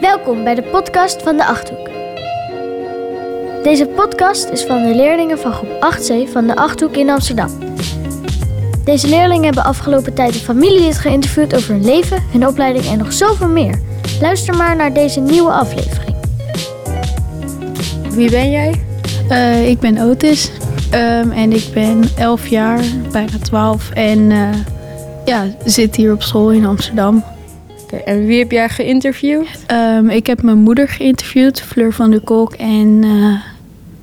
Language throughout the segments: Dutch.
Welkom bij de podcast van de Achthoek. Deze podcast is van de leerlingen van groep 8C van de Achthoek in Amsterdam. Deze leerlingen hebben afgelopen tijd een familielid geïnterviewd over hun leven, hun opleiding en nog zoveel meer. Luister maar naar deze nieuwe aflevering. Wie ben jij? Uh, ik ben Otis um, en ik ben 11 jaar, bijna 12 en uh, ja, zit hier op school in Amsterdam. En wie heb jij geïnterviewd? Um, ik heb mijn moeder geïnterviewd, Fleur van der Kolk, en uh,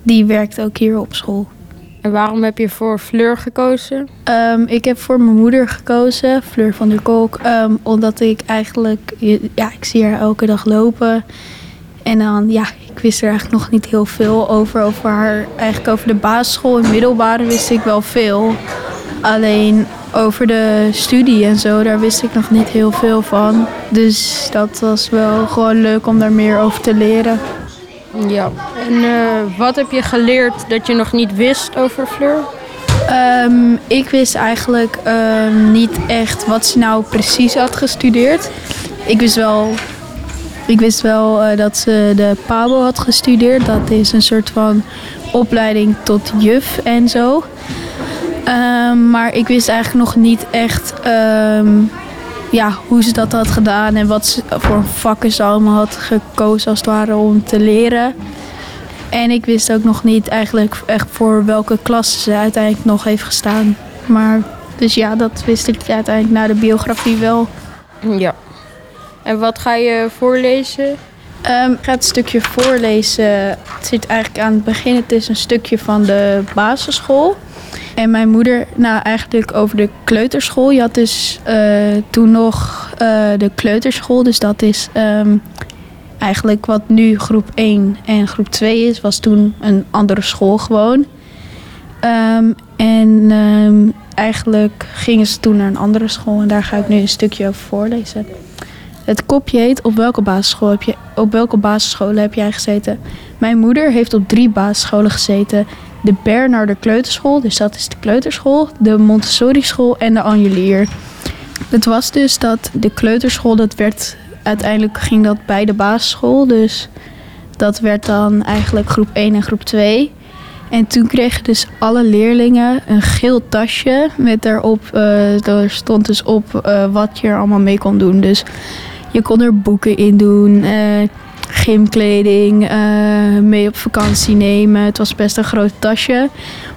die werkt ook hier op school. En waarom heb je voor Fleur gekozen? Um, ik heb voor mijn moeder gekozen, Fleur van der Kolk, omdat ik eigenlijk, ja, ik zie haar elke dag lopen. En dan, ja, ik wist er eigenlijk nog niet heel veel over. Over haar, eigenlijk over de basisschool en middelbare wist ik wel veel. Alleen over de studie en zo, daar wist ik nog niet heel veel van. Dus dat was wel gewoon leuk om daar meer over te leren. Ja, en uh, wat heb je geleerd dat je nog niet wist over Fleur? Um, ik wist eigenlijk um, niet echt wat ze nou precies had gestudeerd. Ik wist wel ik wist wel uh, dat ze de PABO had gestudeerd. Dat is een soort van opleiding tot juf en zo. Um, maar ik wist eigenlijk nog niet echt um, ja, hoe ze dat had gedaan en wat ze voor vakken ze allemaal had gekozen als het ware om te leren. En ik wist ook nog niet eigenlijk echt voor welke klasse ze uiteindelijk nog heeft gestaan. Maar dus ja, dat wist ik uiteindelijk na de biografie wel. Ja. En wat ga je voorlezen? Um, ik ga het stukje voorlezen. Het zit eigenlijk aan het begin. Het is een stukje van de basisschool. En mijn moeder, nou eigenlijk over de kleuterschool. Je had dus uh, toen nog uh, de kleuterschool. Dus dat is um, eigenlijk wat nu groep 1 en groep 2 is. Was toen een andere school gewoon. Um, en eigenlijk gingen ze toen naar een andere school. En daar ga ik nu een stukje over voorlezen. Het kopje heet op welke, basisschool heb je, op welke basisscholen heb jij gezeten? Mijn moeder heeft op drie basisscholen gezeten. De Bernarder Kleuterschool, dus dat is de kleuterschool, de Montessori school en de Angelier. Het was dus dat de kleuterschool, dat werd uiteindelijk ging dat bij de basisschool. Dus dat werd dan eigenlijk groep 1 en groep 2. En toen kregen dus alle leerlingen een geel tasje met daarop, uh, daar stond dus op uh, wat je er allemaal mee kon doen. Dus je kon er boeken in doen, uh, gymkleding, uh, mee op vakantie nemen. Het was best een groot tasje.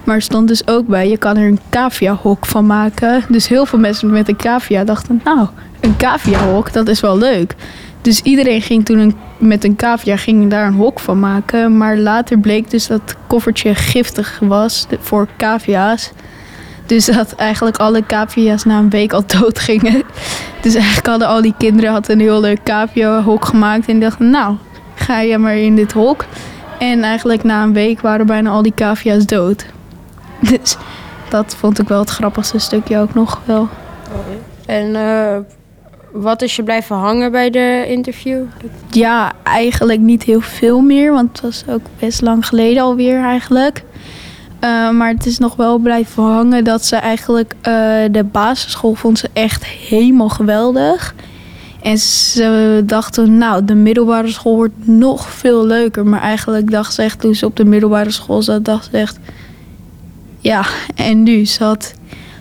Maar er stond dus ook bij, je kan er een cavia-hok van maken. Dus heel veel mensen met een cavia dachten, nou, een cavia-hok, dat is wel leuk. Dus iedereen ging toen een, met een cavia ging daar een hok van maken. Maar later bleek dus dat het koffertje giftig was voor cavia's. Dus dat eigenlijk alle cavia's na een week al dood gingen. Dus eigenlijk hadden al die kinderen hadden een heel leuk cavia-hok gemaakt. En dachten, nou, ga je maar in dit hok. En eigenlijk na een week waren bijna al die cavia's dood. Dus dat vond ik wel het grappigste stukje ook nog wel. En uh, wat is je blijven hangen bij de interview? Ja, eigenlijk niet heel veel meer. Want het was ook best lang geleden alweer eigenlijk. Uh, maar het is nog wel blijven hangen dat ze eigenlijk uh, de basisschool vond ze echt helemaal geweldig. En ze dachten, nou, de middelbare school wordt nog veel leuker. Maar eigenlijk dacht ze echt, toen ze op de middelbare school zat, dacht ze echt... Ja, en nu? Ze had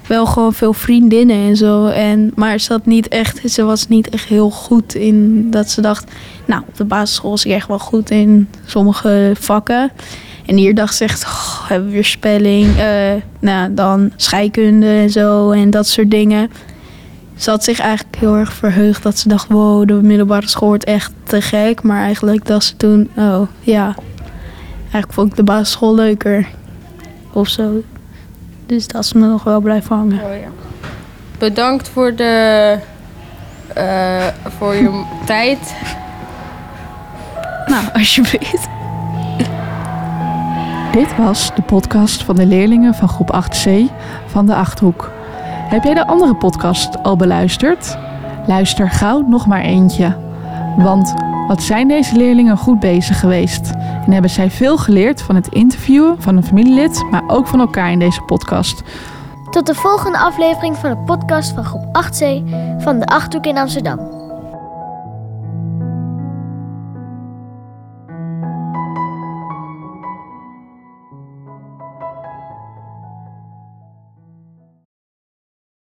wel gewoon veel vriendinnen en zo. En, maar ze, had niet echt, ze was niet echt heel goed in dat ze dacht... Nou, op de basisschool is ik echt wel goed in sommige vakken. En hier dacht ze echt, hebben we weer spelling, uh, nou, dan scheikunde en zo en dat soort dingen. Ze had zich eigenlijk heel erg verheugd dat ze dacht, wow, de middelbare school wordt echt te gek. Maar eigenlijk dacht ze toen, oh ja, eigenlijk vond ik de basisschool leuker of zo. Dus dat is me nog wel blijven hangen. Oh, ja. Bedankt voor de uh, voor je tijd. Nou, alsjeblieft. Dit was de podcast van de leerlingen van groep 8C van de Achthoek. Heb jij de andere podcast al beluisterd? Luister gauw nog maar eentje. Want wat zijn deze leerlingen goed bezig geweest? En hebben zij veel geleerd van het interviewen van een familielid, maar ook van elkaar in deze podcast. Tot de volgende aflevering van de podcast van groep 8C van de Achthoek in Amsterdam.